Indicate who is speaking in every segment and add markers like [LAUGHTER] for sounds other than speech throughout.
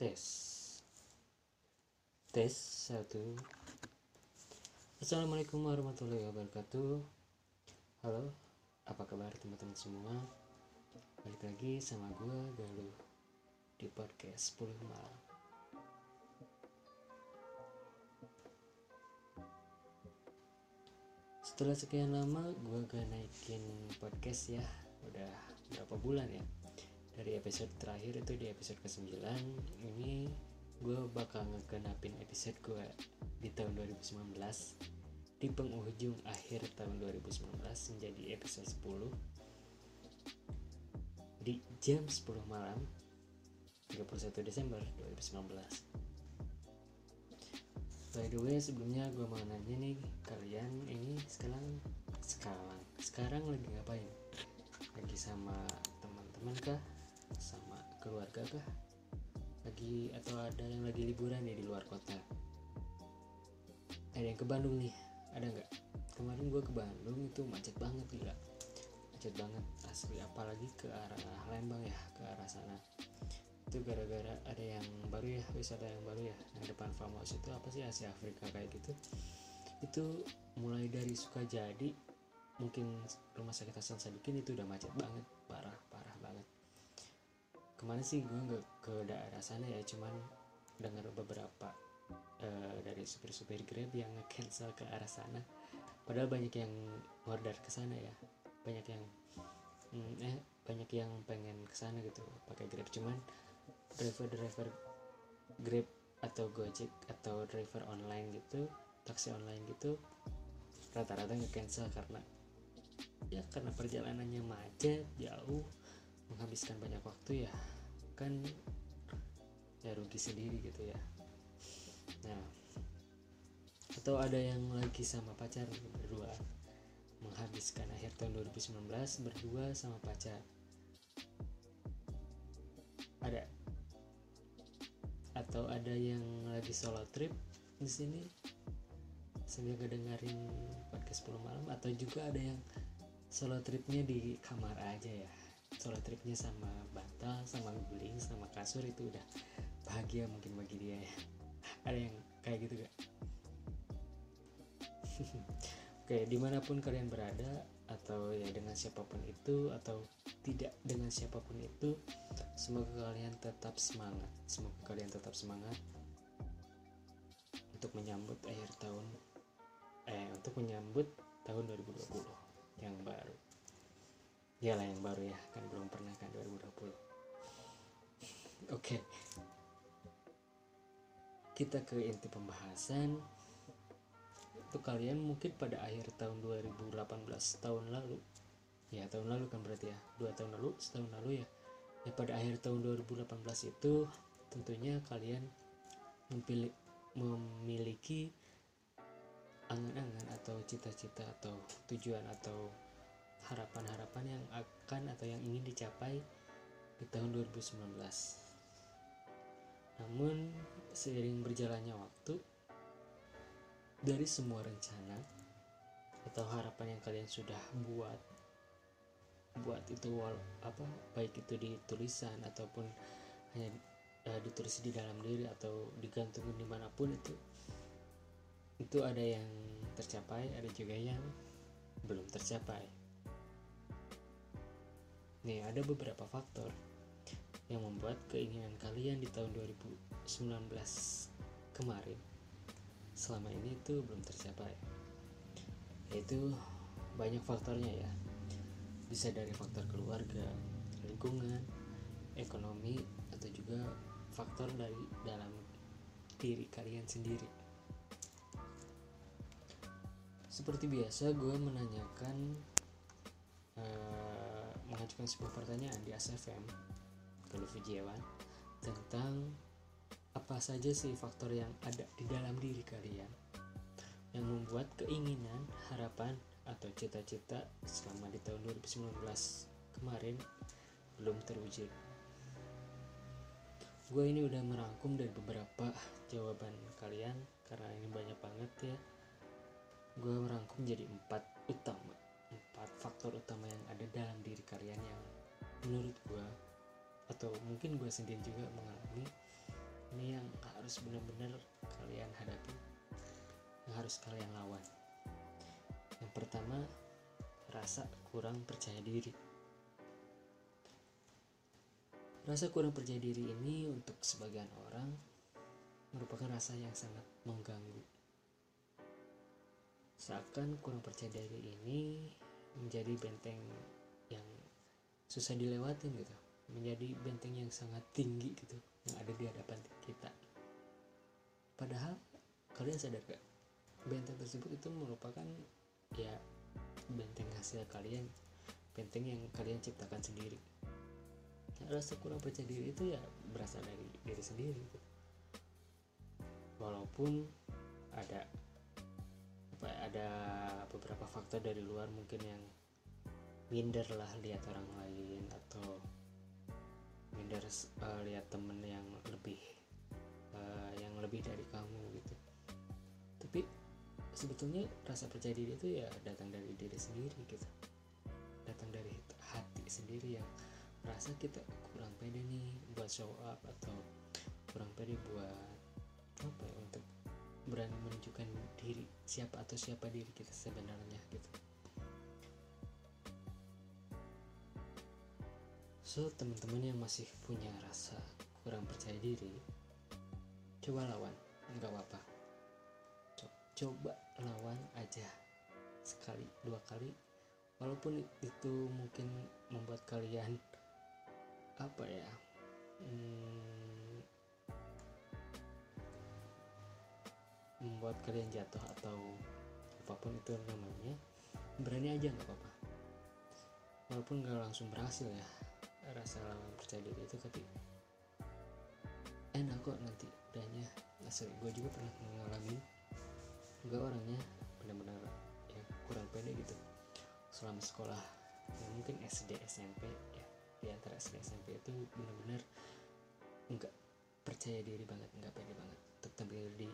Speaker 1: tes. Tes satu. Assalamualaikum warahmatullahi wabarakatuh. Halo apa kabar teman-teman semua? Balik lagi sama gue Galuh di podcast 10 malam. Setelah sekian lama gue gak naikin podcast ya. Udah berapa bulan ya dari episode terakhir itu di episode ke-9 ini gue bakal ngegenapin episode gue di tahun 2019 di penghujung akhir tahun 2019 menjadi episode 10 di jam 10 malam 31 Desember 2019 By the way sebelumnya gue mau nanya nih kalian ini sekarang sekarang sekarang lagi ngapain? Lagi sama teman-teman kah? Sama keluarga kah? Lagi atau ada yang lagi liburan nih di luar kota? Ada yang ke Bandung nih? Ada nggak? Kemarin gue ke Bandung itu macet banget gila Macet banget asli apalagi ke arah Lembang ya ke arah sana itu gara-gara ada yang baru ya wisata yang baru ya yang depan farmhouse itu apa sih Asia Afrika kayak gitu itu mulai dari Sukajadi mungkin rumah sakit Hasan Sadikin itu udah macet banget parah ke mana sih gue nggak ke daerah sana ya? Cuman dengar beberapa uh, dari supir-supir Grab yang cancel ke arah sana. Padahal banyak yang order ke sana ya. Banyak yang mm, eh banyak yang pengen ke sana gitu pakai Grab. Cuman driver-driver Grab atau Gojek atau driver online gitu taksi online gitu rata-rata nge cancel karena ya karena perjalanannya macet jauh menghabiskan banyak waktu ya kan ya rugi sendiri gitu ya. Nah atau ada yang lagi sama pacar berdua? Menghabiskan akhir tahun 2019 berdua sama pacar. Ada? Atau ada yang lagi solo trip di sini? Sambil ngedengerin podcast 10 malam? Atau juga ada yang solo tripnya di kamar aja ya solo tripnya sama bantal sama guling sama kasur itu udah bahagia mungkin bagi dia ya. [LAUGHS] Ada yang kayak gitu gak [LAUGHS] oke di mana pun kalian berada atau ya dengan siapa pun itu atau tidak dengan siapa pun itu semoga kalian tetap semangat. Semoga kalian tetap semangat untuk menyambut akhir tahun eh untuk menyambut tahun 2020 yang baru Iyalah yang baru ya kan belum pernah kan 2020 oke. Kita ke inti pembahasan. Itu kalian mungkin pada akhir tahun 2018 tahun lalu. Ya tahun lalu kan berarti ya dua tahun lalu setahun lalu ya. Ya pada akhir tahun 2018 itu tentunya kalian memilih, memiliki angan-angan atau cita-cita atau tujuan atau harapan-harapan yang akan atau yang ingin dicapai di tahun 2019 namun seiring berjalannya waktu dari semua rencana atau harapan yang kalian sudah buat buat itu apa baik itu di tulisan ataupun hanya uh, ditulis di dalam diri atau digantungin di mana pun itu itu ada yang tercapai ada juga yang belum tercapai nih ada beberapa faktor yang membuat keinginan kalian di tahun 2019 kemarin selama ini itu belum tercapai. Yaitu banyak faktornya ya. Bisa dari faktor keluarga lingkungan ekonomi atau juga faktor dari dalam diri kalian sendiri. Seperti biasa gue menanyakan uh, mengajukan sebuah pertanyaan di ASFM ke Lufijiawan tentang apa saja sih faktor yang ada di dalam diri kalian yang membuat keinginan, harapan, atau cita-cita selama di tahun 2019 kemarin belum terwujud. Gue ini udah merangkum dari beberapa jawaban kalian karena ini banyak banget ya. Gue merangkum jadi empat utama, empat faktor utama yang ada dalam diri kalian yang menurut gue atau mungkin gue sendiri juga mengalami harus benar-benar kalian hadapi yang harus kalian lawan. Yang pertama rasa kurang percaya diri. Rasa kurang percaya diri ini untuk sebagian orang merupakan rasa yang sangat mengganggu. Seakan kurang percaya diri ini menjadi benteng yang susah dilewatin gitu. Menjadi benteng yang sangat tinggi gitu yang ada di hadapan kita. Padahal kalian sadar gak benteng tersebut itu merupakan ya benteng hasil kalian. Benteng yang kalian ciptakan sendiri. Rasa kurang percaya diri itu ya berasal dari diri sendiri gitu. walaupun ada apa ada beberapa faktor dari luar mungkin yang minder lah lihat orang lain atau minder uh, lihat temen yang lebih uh, yang lebih dari kamu gitu. Tapi sebetulnya rasa percaya diri itu ya datang dari diri sendiri gitu. Datang dari hati sendiri yang merasa kita kurang pede nih buat show up atau kurang pede buat apa ya untuk berani menunjukkan diri siapa atau siapa diri kita sebenarnya gitu so teman-teman yang masih punya rasa kurang percaya diri coba lawan. Nggak apa-apa. Coba lawan aja. Sekali dua kali. Walaupun itu mungkin membuat kalian apa ya hmm, membuat kalian jatuh atau apa pun itu namanya berani aja nggak apa-apa. Walaupun nggak langsung berhasil ya rasa lawan percaya diri itu tapi enak kok nanti udahnya asli gue juga pernah mengalami. Gue orangnya benar-benar ya kurang pede gitu. Selama sekolah ya, mungkin SD SMP ya di antara SD SMP itu benar-benar nggak percaya diri banget nggak pede banget. Untuk tampil di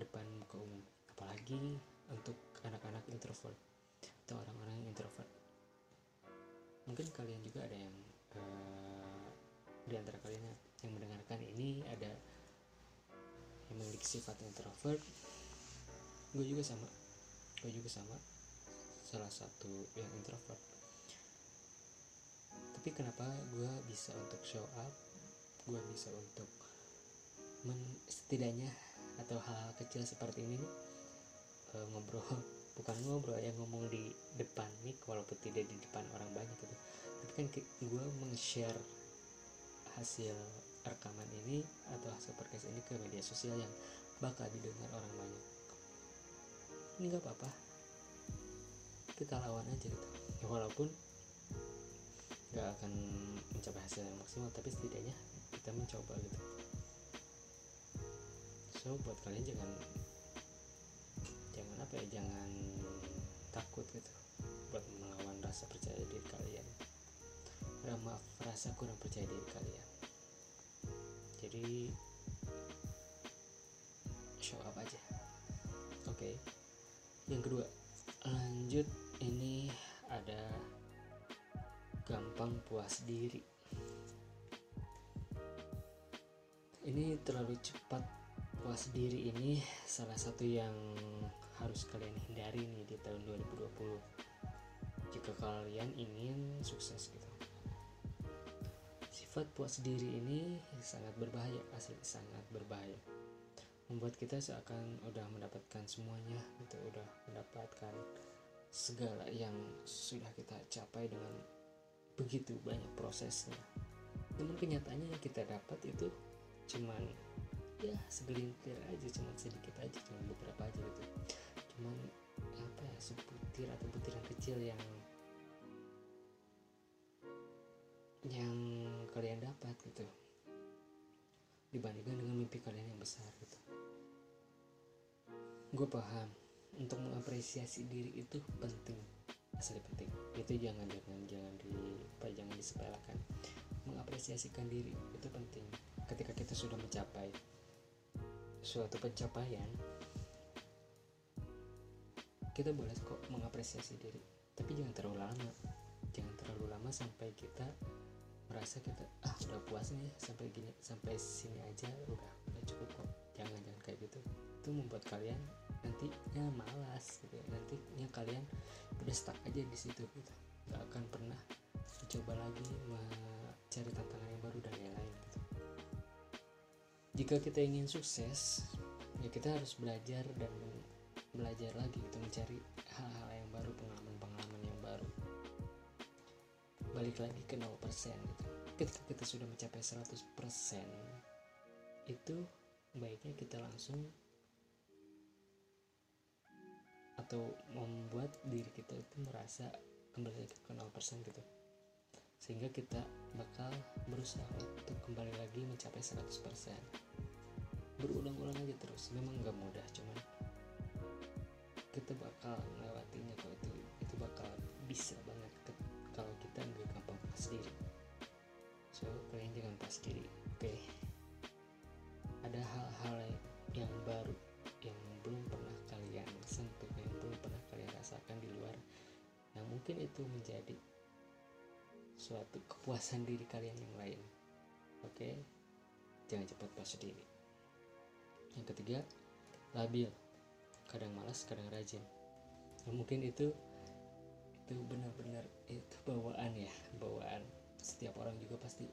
Speaker 1: depan muka umum apalagi untuk anak-anak introvert atau orang-orang yang introvert. Mungkin kalian juga ada yang uh, di antara kalian yang mendengarkan ini ada yang memiliki sifat introvert. Gue juga sama. Gue juga sama. Salah satu yang introvert. Tapi kenapa gue bisa untuk show up? Gue bisa untuk men, setidaknya atau hal-hal kecil seperti ini uh, ngobrol bukan ngobrol yang ngomong di depan mic walaupun tidak di depan orang banyak gitu. Tapi kan gue meng-share hasil rekaman ini atau hasil podcast ini ke media sosial yang bakal didengar orang banyak. Ini nggak apa-apa. Kita lawan aja gitu. Ya, walaupun nggak akan mencapai hasil yang maksimal tapi setidaknya kita mencoba gitu. So buat kalian jangan ya jangan takut gitu buat melawan rasa percaya diri kalian. Maaf rasa kurang percaya diri kalian. Jadi show up aja. Oke. Okay. yang kedua lanjut. Ini ada gampang puas diri. Ini terlalu cepat puas diri ini salah satu yang harus kalian hindari nih di tahun 2020 jika kalian ingin sukses gitu. Sifat puas diri ini sangat berbahaya asli sangat berbahaya. Membuat kita seakan udah mendapatkan semuanya gitu udah mendapatkan segala yang sudah kita capai dengan begitu banyak prosesnya. Namun kenyataannya yang kita dapat itu cuman ya segelintir aja cuma sedikit aja cuma beberapa aja gitu. Cuman apa ya sebutir atau butiran kecil yang yang kalian dapat gitu. Dibandingkan dengan mimpi kalian yang besar gitu. Gue paham. Untuk mengapresiasi diri itu penting. Asli penting. Itu jangan jangan jangan di apa jangan disepelekan. Mengapresiasikan diri itu penting. Ketika kita sudah mencapai suatu pencapaian kita boleh kok mengapresiasi diri. Tapi jangan terlalu lama. Jangan terlalu lama sampai kita merasa kita ah udah puas nih sampai gini sampai sini aja udah udah cukup kok. Jangan jangan kayak gitu. Itu membuat kalian nantinya malas gitu. Nantinya kalian udah stuck aja di situ gitu. Nggak akan pernah mencoba lagi mencari tantangan yang baru dan lain-lain jika kita ingin sukses ya kita harus belajar dan belajar lagi gitu mencari hal-hal yang baru pengalaman-pengalaman yang baru. Balik lagi ke 0% gitu ketika kita sudah mencapai 100% itu baiknya kita langsung atau membuat diri kita itu merasa kembali ke 0% gitu. Sehingga kita bakal berusaha untuk kembali lagi mencapai 100% aja terus. Memang nggak mudah cuman kita bakal melewatinya kalau itu itu bakal bisa banget kalau kita nggak gampang pas diri. So kalian jangan pas diri. Oke. Okay. ada hal-hal yang baru yang belum pernah kalian sentuh yang belum pernah kalian rasakan di luar yang mungkin itu menjadi suatu kepuasan diri kalian yang lain. Oke? Okay? jangan cepat pas diri yang ketiga labil. Kadang malas kadang rajin. Nah, mungkin itu itu benar-benar itu bawaan ya bawaan. Setiap orang juga pasti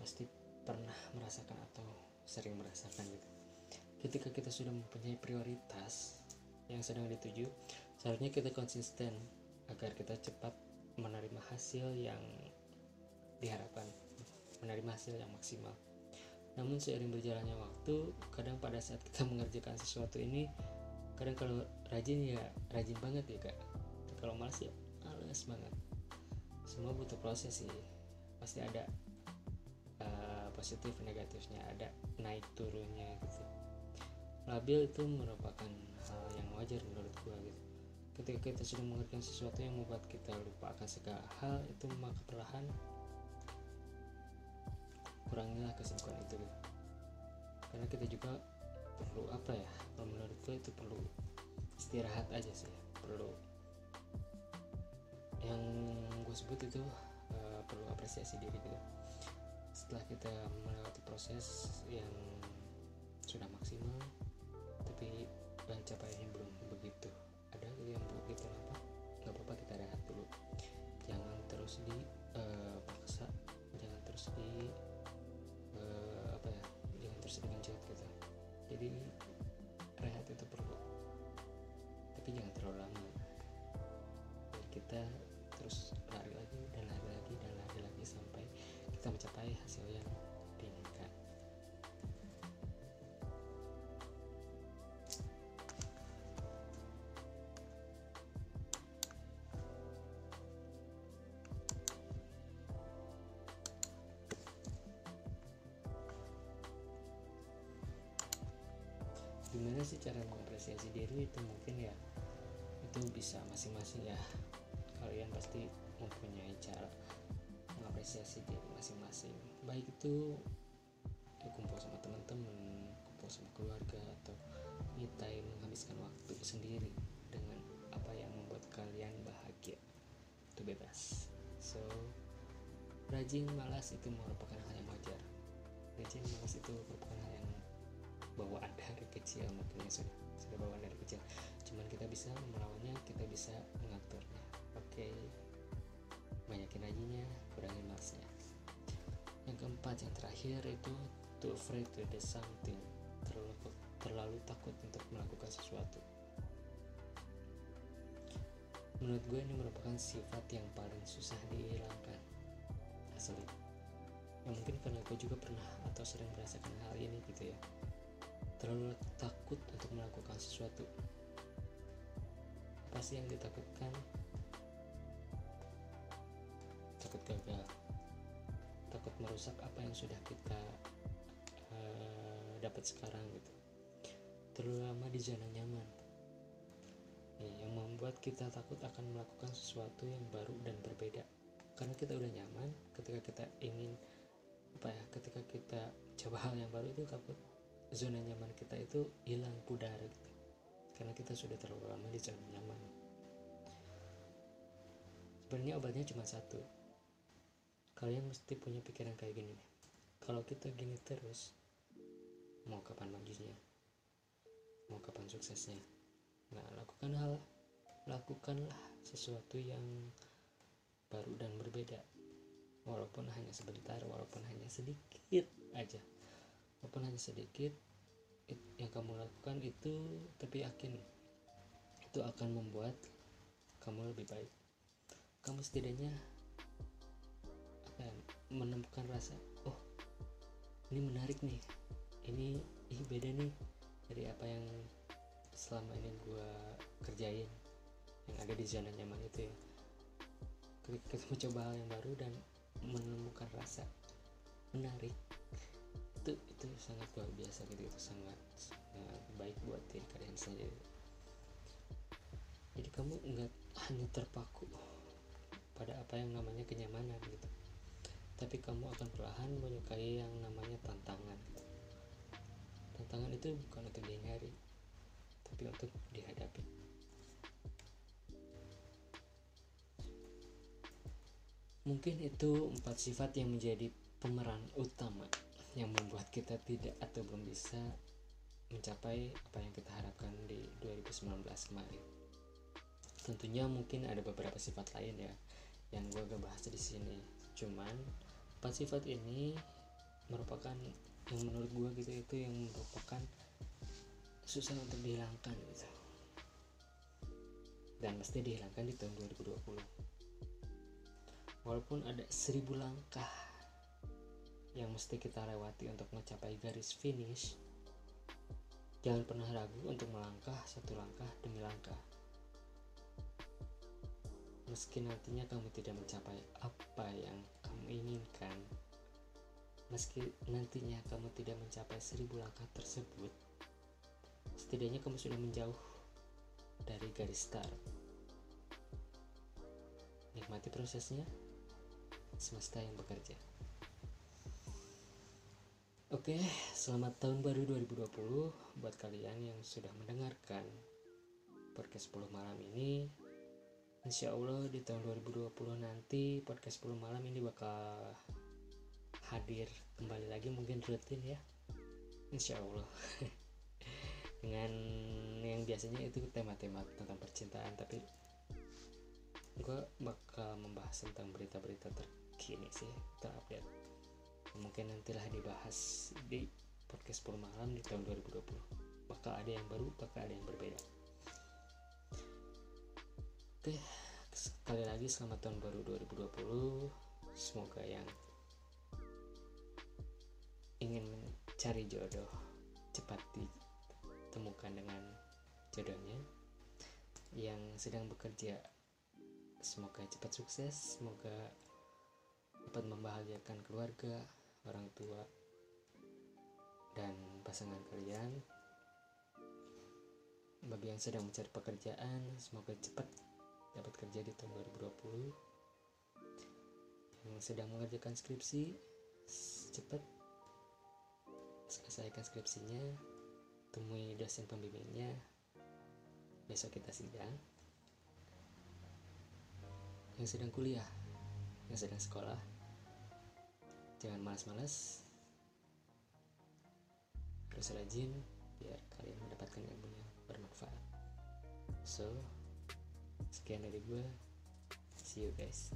Speaker 1: pasti pernah merasakan atau sering merasakan gitu. Ketika kita sudah mempunyai prioritas yang sedang dituju seharusnya kita konsisten agar kita cepat menerima hasil yang diharapkan menerima hasil yang maksimal namun seiring berjalannya waktu kadang pada saat kita [LAUGHS] mengerjakan sesuatu ini kadang kalau rajin ya rajin banget ya kak. Kalau malas ya males banget. Semua butuh proses sih. Pasti ada uh, positif negatifnya ada naik turunnya gitu. Labil itu merupakan hal yang wajar menurut gua gitu. Ketika kita sudah mengerjakan sesuatu yang membuat kita lupa akan segala hal itu maka perlahan kurangilah kesibukan itu gitu. karena kita juga perlu apa ya kalau menurut gue itu perlu istirahat aja sih perlu. Yang gue sebut itu uh, perlu apresiasi diri gitu. Setelah kita melewati proses yang sudah maksimal tapi pencapaiannya belum begitu ada yang buat kita apa nggak apa-apa kita rehat dulu. Jangan terus di mencapai hasil yang diinginkan gimana sih cara mengapresiasi diri itu mungkin ya? Itu bisa masing-masing ya. Kalian pasti mempunyai cara mengapresiasi diri masing-masing. Baik itu ya kumpul sama teman-teman kumpul sama keluarga atau me time menghabiskan waktu sendiri dengan apa yang membuat kalian bahagia. Itu bebas. So rajin malas itu merupakan hal yang wajar. Rajin malas itu merupakan hal yang bawaan dari kecil mungkin sudah sudah bawaan dari kecil. Cuman kita bisa melawannya kita bisa mengaturnya. Oke. okay. Banyakin ajinya kurangin maksnya yang keempat yang terakhir itu too afraid to do something. Terlalu terlalu takut untuk melakukan sesuatu. Menurut gue ini merupakan sifat yang paling susah dihilangkan. Asli. Yang mungkin karena gue juga pernah atau sering merasakan hal ini gitu ya. Terlalu takut untuk melakukan sesuatu. Apa sih yang ditakutkan takut gagal takut merusak apa yang sudah kita uh, dapat sekarang gitu. Terlalu lama di zona nyaman. Ya, yang membuat kita takut akan melakukan sesuatu yang baru dan berbeda. Karena kita udah nyaman ketika kita ingin apa ya ketika kita coba hal yang baru itu takut zona nyaman kita itu hilang pudar gitu. Karena kita sudah terlalu lama di zona nyaman. Sebenarnya obatnya cuma satu kalian mesti punya pikiran kayak gini kalau kita gini terus mau kapan majunya? Mau kapan suksesnya? Nah lakukan hal lakukanlah sesuatu yang baru dan berbeda. Walaupun hanya sebentar walaupun hanya sedikit aja. Walaupun hanya sedikit yang kamu lakukan itu tapi yakin. Itu akan membuat kamu lebih baik. Kamu setidaknya menemukan rasa oh ini menarik nih. Ini ini beda nih dari apa yang selama ini gue kerjain yang ada di zona nyaman itu ya. Ketika kita mencoba hal yang baru dan menemukan rasa menarik itu itu sangat luar biasa gitu. Itu sangat, sangat baik buat diri kalian sendiri. Jadi kamu nggak hanya terpaku pada apa yang namanya kenyamanan gitu tapi kamu akan perlahan menyukai yang namanya tantangan. Tantangan itu bukan untuk dihindari tapi untuk dihadapi. Mungkin itu empat sifat yang menjadi pemeran utama yang membuat kita tidak atau belum bisa mencapai apa yang kita harapkan di 2019 kemarin. Tentunya mungkin ada beberapa sifat lain ya yang gue gak bahas di sini. Cuman empat sifat ini merupakan yang menurut gue gitu itu yang merupakan susah untuk dihilangkan gitu. Dan mesti dihilangkan di tahun 2020 walaupun ada seribu langkah yang mesti kita lewati untuk mencapai garis finish jangan pernah ragu untuk melangkah satu langkah demi langkah meski nantinya kamu tidak mencapai apa yang kamu inginkan meski nantinya kamu tidak mencapai seribu langkah tersebut setidaknya kamu sudah menjauh dari garis start. Nikmati prosesnya semesta yang bekerja. Oke, selamat tahun baru 2020 buat kalian yang sudah mendengarkan podcast 10 malam ini Insya Allah di tahun 2020 nanti podcast 10 malam ini bakal hadir kembali lagi mungkin rutin ya. Insya Allah [LAUGHS] dengan yang biasanya itu tema-tema tentang percintaan tapi gue bakal membahas tentang berita-berita terkini sih terupdate. Mungkin nantilah dibahas di podcast 10 malam di tahun 2020 bakal ada yang baru bakal ada yang berbeda. Oke, sekali lagi selamat tahun baru 2020. Semoga yang ingin mencari jodoh cepat ditemukan dengan jodohnya. Yang sedang bekerja semoga cepat sukses, semoga dapat membahagiakan keluarga, orang tua, dan pasangan kalian. Bagi yang sedang mencari pekerjaan, semoga cepat dapat kerja di tahun 2020 yang sedang mengerjakan skripsi cepat selesaikan skripsinya temui dosen pembimbingnya besok kita sidang. Yang sedang kuliah yang sedang sekolah jangan malas-malas harus rajin biar kalian mendapatkan ilmu yang bermanfaat. So sekian dari gue see you guys